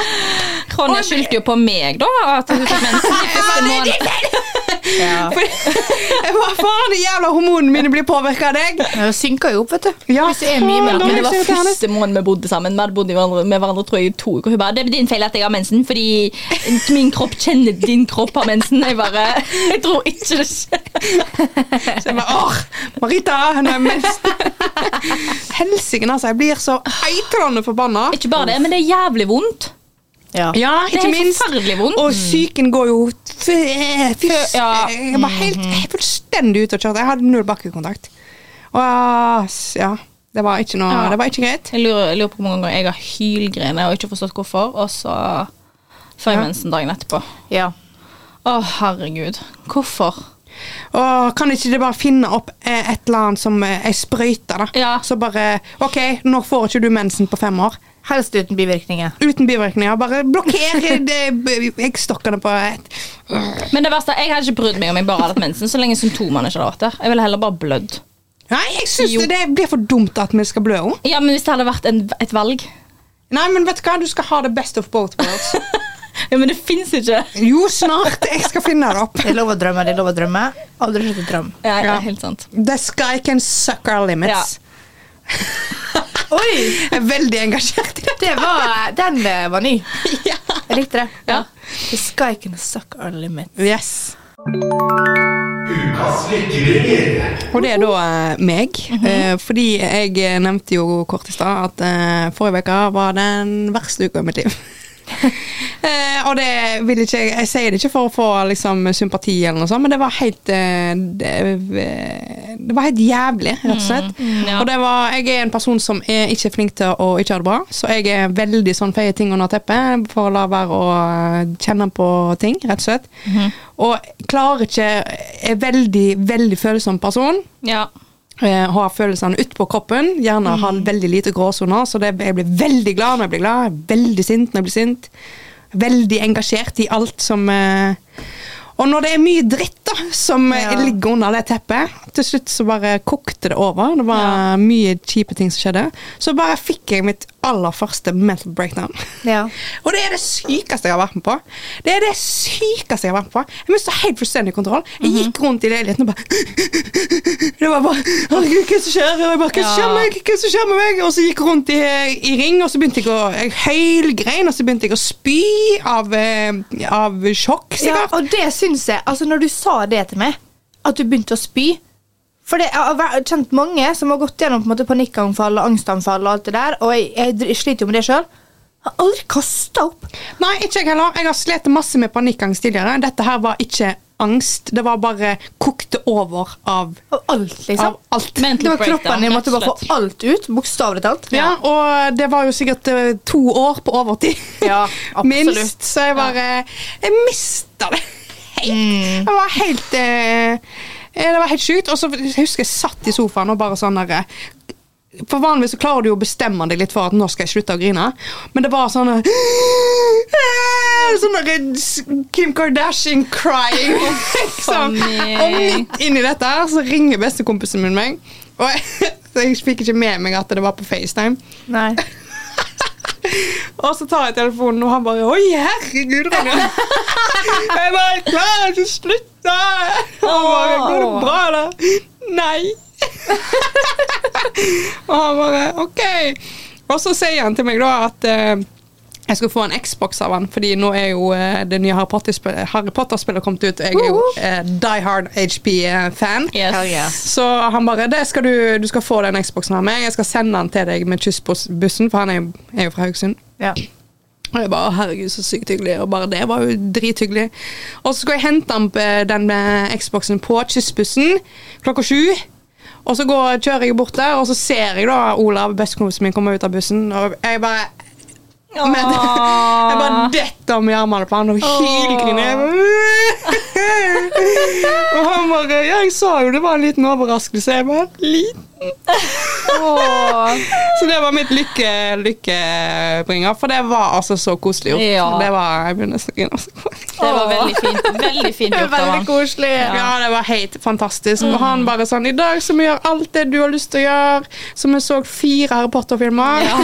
Ronja skyldte jo på meg, da. At hun fikk mensen i første måned.
Ja.
Hva faen, de jævla hormonene mine blir påvirka av deg?
det synker jo opp, vet du.
Ja,
Hvis det er mye
mer.
Men det var første måned vi bodde sammen. Vi hadde bodd med hverandre tror jeg, i to uker. Hun bare 'Det er din feil at jeg har mensen, fordi min kropp kjenner din kropp har mensen'. Jeg bare Jeg tror ikke det skjer.
Så jeg bare, åh, Marita, hun er mest Helsike, altså. Jeg blir så eitrende forbanna.
Ikke bare det, men det er jævlig vondt.
Ja.
Ja,
Det er
ikke minst.
forferdelig vondt.
Og psyken går jo f- fys-
Ja.
Jeg var helt er fullstendig ute og kjørte. Jeg hadde null bakkekontakt. Og ja, det var ikke noe
Ja.
Det var ikke greit.
Jeg lurer, jeg lurer på hvor mange ganger jeg har hylgrenet og ikke forstått hvorfor, og så får jeg
Ja.
mensen dagen etterpå.
ja.
Å, herregud. Hvorfor?
Og kan ikke det bare finne opp eh, et eller annet som eh, ei sprøyte, da?
Ja.
Så bare OK, nå får ikke du mensen på fem år.
Helst uten bivirkninger.
Uten bivirkninger. Bare blokker eggstokkene på et
Men det verste, jeg hadde ikke brydd meg om jeg bare hadde hatt mensen, så lenge symptomene ikke hadde vært der. Jeg ville heller bare blødd.
Nei, jeg syns
Jo.
det, det blir for dumt at vi skal blø om.
Ja, men hvis det hadde vært en, et valg
Nei, men vet du hva? Du skal ha the best of both worlds.
Ja, men det fins ikke.
Jo, snart. Jeg skal finne det opp.
Det er lov å drømme, det er lov å drømme. Aldri slutt å drømme.
Ja, ja,
Ja.
helt sant.
The sky can suck our limits.
Oi!
Jeg er veldig engasjert i det.
Det var, den eh, var ny.
Ja.
Jeg likte det.
Ja.
The sky can suck our limits.
Yes. Og det er da meg. meg. -hmm. fordi jeg eh, nevnte jo kort i stad at eh, forrige uke var den verste uka i mitt liv. Eh, og det vil ikke jeg sier det ikke for å få liksom, sympati, eller noe sånt, men det var helt eh, det, eh, det var helt jævlig, rett og slett.
ja.
Og det var, jeg er en person som er ikke flink til å ikke ha det bra, så jeg er veldig sånn feie ting under teppet for å la være å eh, kjenne på ting, rett og slett. Og klarer ikke Er veldig, veldig følsom person.
Ja.
Eh, har følelsene utpå kroppen. Gjerne har veldig lite gråsoner. Så det, jeg blir veldig glad når jeg blir glad. Veldig sint når jeg blir sint. Veldig engasjert i alt som eh, Og når det er mye dritt da som eh,
Ja.
ligger under det teppet Til slutt så bare kokte det over. Det var mye kjipe ting som skjedde. Så bare fikk jeg mitt aller første mental breakdown.
Ja.
Og det er det sykeste jeg har vært med på. Det er det sykeste jeg har vært med på. Jeg mista helt fullstendig kontroll. Jeg
Mhm.
gikk rundt i leiligheten og bare Det var bare Herregud, hva som skjer? Og jeg bare, hva er skjer med meg? Hva er som skjer med meg? Og så gikk jeg rundt i, i ring, og så begynte jeg å Jeg hølgrein, og så begynte jeg å spy av, eh, av sjokk,
ja, og det syns jeg Altså, når du sa det til meg, at du begynte å spy For det, jeg har kjent mange som har gått gjennom på en måte panikkanfall og angstanfall og alt det der, og jeg, jeg sliter jo med det sjøl. Har aldri kasta opp.
Nei, ikke jeg heller. Jeg har slitt masse med panikkangst tidligere. Dette her var ikke angst. Det var bare kokte over av,
Av alt, liksom.
av alt.
Det var kroppen din måtte bare få alt ut. Bokstavelig talt.
Ja, og det var jo sikkert eh, to år på overtid.
Ja, absolutt.
Minst. Så jeg bare Jeg mista det helt.
Mm.
Jeg var helt eh, Det var helt sjukt. Og så husker jeg satt i sofaen og bare sånn derre for Vanligvis så klarer du jo å bestemme deg litt for at nå skal jeg slutte å grine. Men det var sånn Sånn Kim Kardashian-crying. Liksom. Og midt inni dette her så ringer bestekompisen min meg. Og jeg, jeg fikk ikke med meg at det var på FaceTime.
Nei.
Og så tar jeg telefonen, og han bare Oi, herregud, Ronja. Jeg bare klarer ikke å slutte. Og han bare Går det bra, da? Nei. Og han bare OK. Og så sier han til meg da at eh, jeg skal få en Xbox av han, fordi nå er jo uh, det nye Harry Potter-spillet Harry Potter-spillet kommet ut. Jeg er jo uh, Die Hard HP-fan.
Yes.
Yeah.
Så han bare det skal du, du skal få den Xboxen av meg. Jeg skal sende den til deg med kyss på bussen, for han er er jo fra Haugesund.
Ja.
Og jeg bare, herregud, så sykt hyggelig. Og bare det var jo drithyggelig. Og så skulle jeg hente den, på- den med Xboxen på kyssbussen klokka sju. Og så går, kjører jeg bort der, og så ser jeg da Olav, bestekompisen min, komme ut av bussen. Og jeg bare men, Jeg bare detter om i armene på han og hylgriner. og han bare Ja, jeg sa jo det var en liten overraskelse. Jeg bare Liten? Så det var mitt lykke, lykkebringer, for det var altså så koselig gjort.
Ja.
Det var, jeg begynner å grine.
Det var veldig fint. Veldig fint gjort av han.
koselig.
Ja, det var helt fantastisk. Og han bare sånn I dag skal vi gjøre alt det du har lyst til å gjøre. Så vi så fire Harry Potter-filmer. Ja.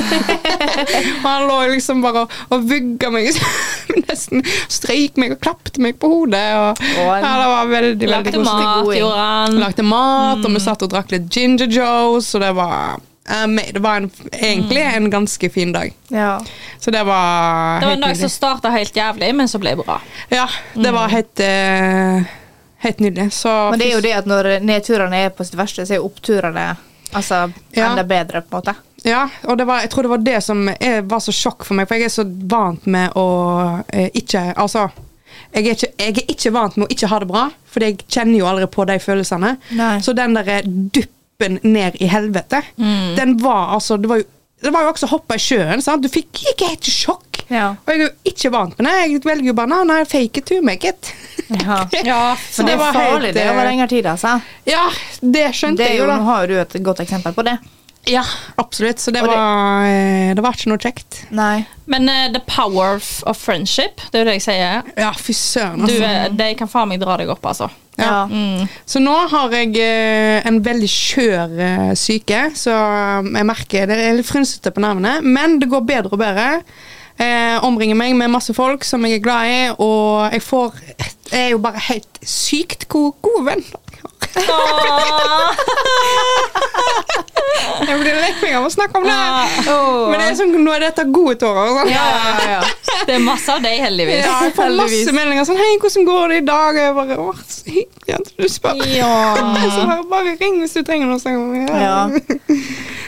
han lå liksom bare og, og vugga meg nesten. Strøyk meg og klappet meg på hodet. Og,
og
ja, det var veldig, veldig
Lagde
koselig.
mat, gjorde han.
Lagde mat, og vi satt og drakk litt Ginger Joes, og det var um, det var en, egentlig en ganske fin dag.
Ja.
Så det var
Det var en dag som starta helt jævlig, men så ble bra.
Ja, det var helt uh, Helt nydelig. Så
Men det er jo det at når nedturene er på sitt verste, så er jo oppturene altså,
Ja.
enda bedre, på en måte.
Ja, og det var, jeg tror det var det som er, var så sjokk for meg, for jeg er så vant med å eh, ikke Altså, jeg er, ikke, jeg er ikke vant med å ikke ha det bra, for jeg kjenner jo aldri på de følelsene.
Nei.
Så den derre duppen ned i helvete, den var altså Det var jo, det var jo også å hoppe i sjøen. sant? Du fikk gikk helt i sjokk.
Ja.
Og jeg er jo ikke vant med det. Jeg velger jo bare nei, nei, fake it to make it.
Ja.
Ja,
For det er
var
farlig
helt,
det
eh,
over lengre tid, altså.
Ja, det skjønte
Det jo,
jeg
jo,
da.
nå har jo du et godt eksempel på det.
Ja, absolutt. Så det
det-
var, eh, det var ikke noe kjekt.
Nei.
Men uh, the power of, of friendship, det er jo det jeg sier.
Ja, fy søren, altså.
Du, de kan faen meg dra deg opp, altså.
Ja.
Ja.
Så nå har jeg eh, en veldig skjør eh, syke, så jeg merker det er litt frynsete på nervene. Men det går bedre og bedre. Eh, omringer meg med masse folk som jeg er glad i, og jeg får Jeg er jo bare helt sykt gode, god venner. Jeg blir lekking av å snakke om det. Men det er sånn, nå er dette gode tårer. Sånn.
Ja, ja, ja.
Det er masse av deg, heldigvis.
Ja, jeg får masse meldinger sånn 'Hei, hvordan går det i dag?' Og jeg bare 'Å, så hyggelig at du spør'. Så bare, bare ring hvis du trenger noe. Så,
Ja.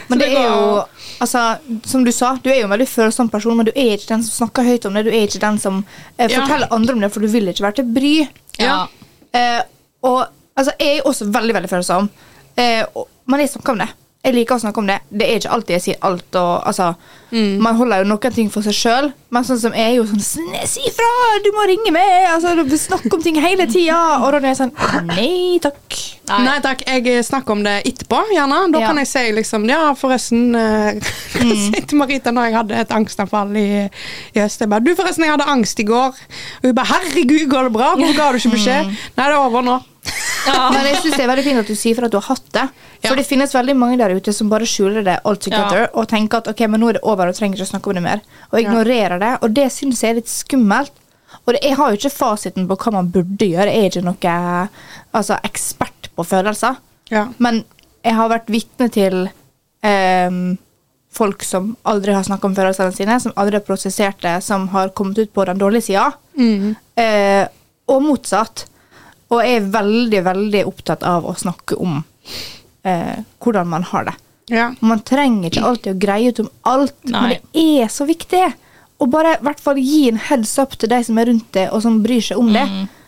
Men det
det
er jo Altså, som du sa, du er jo en veldig følsom person, men du er ikke den som snakker høyt om det. Du er ikke den som eh,
Ja.
forteller andre om det, for du vil ikke være til bry.
Ja.
Eh, og altså, jeg er også veldig veldig følsom. Eh, og, men jeg snakker om det. Jeg liker å snakke om det. Det er ikke alltid jeg sier alt. Og, altså, Man holder jo noen ting for seg sjøl, men sånn som jeg er jo sånn Si ifra! Du må ringe meg! Altså, Snakk om ting hele tida. Og da er jeg sånn Nei takk.
Nei. takk, jeg snakker om det etterpå, gjerne. Da
Ja.
kan jeg si liksom Ja, forresten eh, si til Marita når jeg hadde et angstanfall i, i høst Jeg bare Du, forresten, jeg hadde angst i går. Og hun bare Herregud, går det bra? Hvorfor ga du ikke beskjed? Nei, det er over nå.
Ja.
Men jeg synes det er veldig fint at du sier fra at du har hatt det. For
Ja.
det finnes veldig mange der ute som bare skjuler det all together
Ja.
og tenker at ok, men nå er det over og trenger ikke å snakke om det mer. Og ignorerer det. Og det synes jeg er litt skummelt. Og det, jeg har jo ikke fasiten på hva man burde gjøre. Jeg er ikke noe altså, ekspert på følelser.
Ja.
Men jeg har vært vitne til um, folk som aldri har snakka om følelsene sine, som aldri har prosessert det, som har kommet ut på den dårlige sida. Eh, og motsatt. Og jeg er veldig, veldig opptatt av å snakke om eh, hvordan man har det.
Ja.
Man trenger ikke alltid å greie ut om alt, men det er så viktig. Og bare i hvert fall gi en heads up til de som er rundt det, og som bryr seg om det.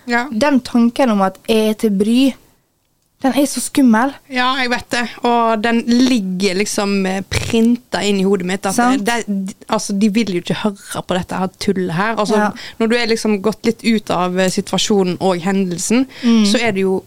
Ja.
Den tanken om at jeg er til bry, den er så skummel.
Ja, jeg vet det. Og den ligger liksom printa inn i hodet mitt. At det, det, altså, de vil jo ikke høre på dette her tullet her. Altså,
Ja.
Når du er liksom gått litt ut av eh, situasjonen og hendelsen,
Mm.
så er det jo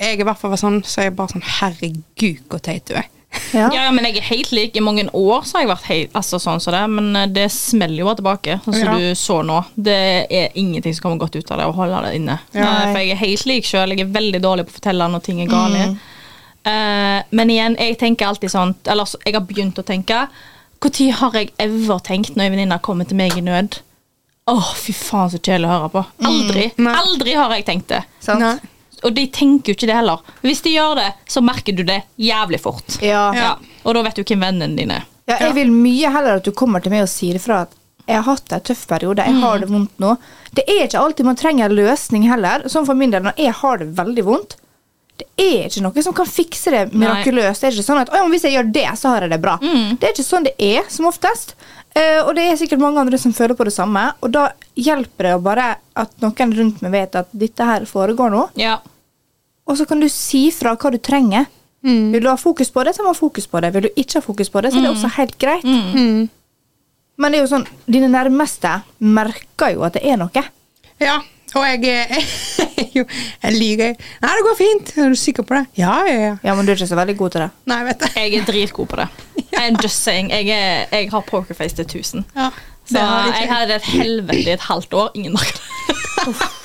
Jeg er i hvert fall sånn, så er jeg bare sånn Herregud, hvor teit du er.
Ja.
Ja, ja, men jeg er helt lik. I mange år så har jeg vært helt, altså sånn som det, men eh, det smeller jo bare tilbake, sånn som
Ja.
du så nå. Det er ingenting som kommer godt ut av det å holde det inne.
Ja.
For jeg er helt lik sjøl. Jeg er veldig dårlig på å fortelle når ting er gale. Uh, men igjen, jeg tenker alltid sånn Eller så- jeg har begynt å tenke Når har jeg ever tenkt når en venninne kommer til meg i nød? Åh, fy faen, så kjedelig å høre på. Aldri.
Mm.
Aldri har jeg tenkt det.
Sant?
Nei.
Og de tenker jo ikke det heller. Hvis de gjør det, så merker du det jævlig fort.
Ja.
Ja. Og da vet du hvem vennene dine er.
Ja, jeg vil mye heller at du kommer til meg og sier ifra at jeg har hatt en tøff periode, jeg har det vondt nå. Det er ikke alltid man trenger en løsning heller. Sånn for min del, når jeg har det veldig vondt, det er ikke noe som kan fikse det mirakuløst. Det er ikke sånn at «Å, ja, men hvis jeg gjør det, så har jeg det bra. Det er ikke sånn det er, som oftest. Uh, og det er sikkert mange andre som føler på det samme. Og da hjelper det å bare at noen rundt meg vet at dette her foregår nå.
Ja.
Og så kan du si fra hva du trenger. Vil du ha fokus på det, så må du ha fokus på det. Vil du ikke ha fokus på det, så er det også helt greit. Men det er jo sånn, dine nærmeste merker jo at det er noe.
Ja, og jeg er jo Jeg lyver. Nei, det går fint. Er du sikker på det? Ja, ja, ja.
Ja, men du er ikke så veldig god til det.
Nei, vet du.
Jeg er dritgod på det. I'm just saying. Jeg, er, jeg har pokerface til 1000.
Ja,
Så jeg hadde et helvete i et halvt år. Ingen merker det.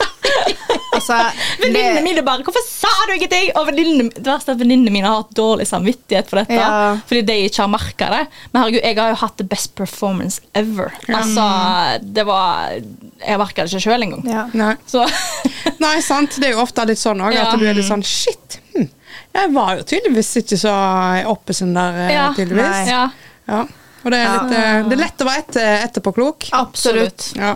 Altså,
Venninnene mine bare 'Hvorfor sa du ingenting?' Og venninne, det verste er at venninnene mine har hatt dårlig samvittighet for dette.
Ja.
Fordi de ikke har merka det. Men herregud, jeg har jo hatt the best performance ever. Altså, det var Jeg merka det ikke sjøl engang.
ja.
Nei.
Så
Nei, sant. Det er jo ofte litt sånn òg,
Ja.
at du er litt sånn Shit. Hm. Jeg var jo tydeligvis ikke så oppesen der, eh,
Ja.
tydeligvis.
Ja,
Ja. Og det er, litt, eh, det er lett å være etter, etterpåklok.
absolutt.
Ja.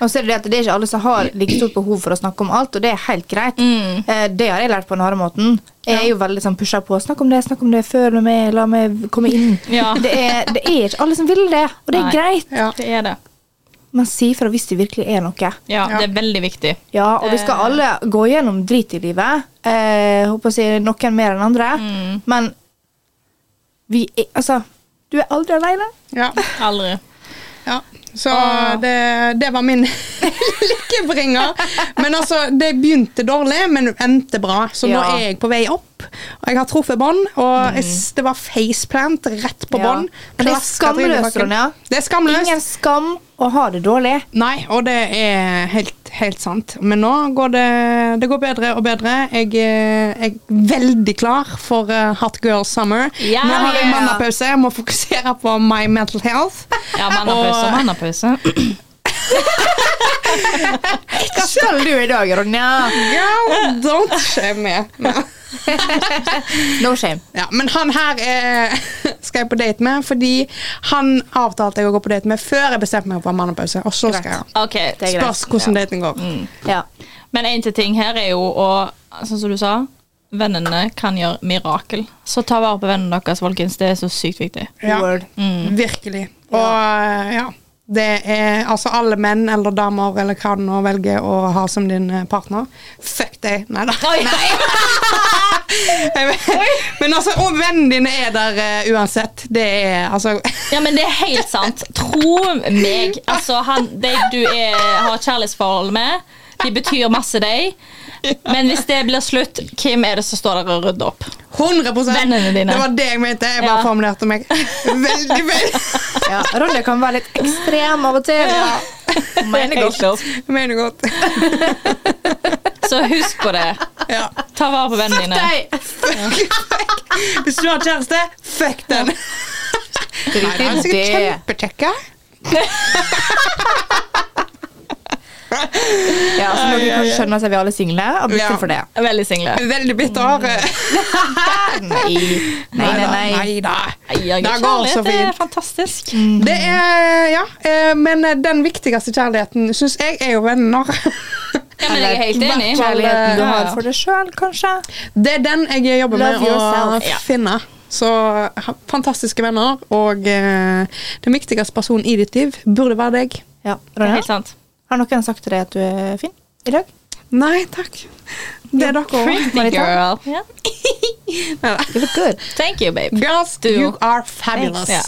Og så er det det at det er ikke alle som har like stort behov for å snakke om alt, og det er helt greit.
Mm.
Eh, Det har jeg lært på den harde måten. Jeg er jo veldig sånn pusha på. Snakk om det, snakk om det, før, med meg, la meg komme inn.
Ja.
Det, er, det er ikke alle som vil det, og det er
Nei.
greit.
Ja.
Det er det.
Men si fra hvis det virkelig er noe.
Ja,
Ja.
det er veldig viktig.
Ja, og vi skal
Eh.
alle gå gjennom drit i livet. Eh, håper å si noen mer enn andre.
Mm.
Men vi er Altså, du er aldri alene.
ja.
Aldri.
ja. Så det, det var min lykkebringer. Men altså, det begynte dårlig, men endte bra. Så nå er jeg på vei opp. Og jeg har truffet bånd, og mm. det var faceplant rett på
Ja.
bånd.
Men er skamløst. Ronja.
Det er skamløst.
Ingen skam å ha det dårlig.
Nei, og det er helt, helt sant. Men nå går det, det går bedre og bedre. Jeg, eh, jeg er veldig klar for eh, Hot Girl Summer.
Ja,
nå har jeg
ja.
mannapause. Jeg må fokusere på my mental health.
Ja, mannapause og mannapause.
Hva skal du i dag, Ronja?
Ja, don't shame me. No.
Shame.
Ja, men han her eh, skal jeg på date med, fordi han avtalte jeg å gå på date med før jeg bestemte meg for mannepause. Og så skal jeg.
Okay.
Spørs hvordan daten går.
Ja.
Men en til ting her er jo å Sånn som du sa, vennene kan gjøre mirakel. Så ta vare på vennene deres, folkens. Det er så sykt viktig.
Ja,
mm.
Virkelig. Og eh, ja. Det er altså alle menn eller damer eller hva du nå velger å ha som din eh, partner. Fuck deg. Nei da. Men altså, og vennene dine er der uh, uansett. Det er altså
Ja, men det er helt sant. Tro meg. Altså, han, de du er, har kjærlighetsforhold med, de betyr masse, de. Men hvis det blir slutt, hvem er det som står der og rydder opp?
100
Vennene dine.
Det var det jeg mente. Jeg bare
Ja.
formulerte meg veldig feil.
ja. Ronja kan være litt ekstrem av og til. Mener godt.
Mener godt.
Så husk på det.
Ja.
Ta vare på vennene dine.
Fuck, fuck!
Hvis du har kjæreste, fuck den! Nei, det er
drit i
sikkert
det.
kjempekjekke.
Ja, så du kan skjønne at vi alle er single, og bytte
Ja.
for det.
Veldig single.
Veldig bitter.
Nei, nei, nei. nei.
Neida.
nei
Det går så
kjærlighet er
fantastisk.
fantastisk.
Det er, ja, eh, men den viktigste kjærligheten syns jeg er jo venner.
Ja, men jeg er helt enig.
Kjærligheten du har for deg sjøl, kanskje.
Det er den jeg jobber med
Love
å
yourself.
å
finne. Så fantastiske venner, og eh, den viktigste personen i ditt liv burde være deg.
Ja,
Det er helt sant.
Har noen sagt til deg at du er fin i dag?
Nei takk. Det er dere òg.
Pretty girl. Yeah.
You look good.
Thank you, babe.
Girls,
Du.
you are fabulous.
Yeah.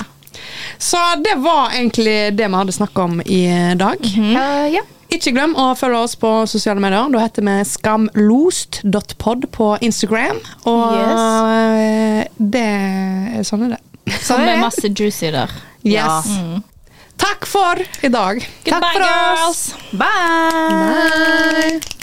Så det var egentlig det vi hadde snakka om i dag.
Ja, ja.
Ikke glem å følge oss på sosiale medier. Da heter vi skamlost.pod på Instagram. Og yes. det er sånn er det.
Sånn er masse juicy der.
Yes. Takk for i dag.
Takk
for
for
girls.
oss. Bye.
Bye.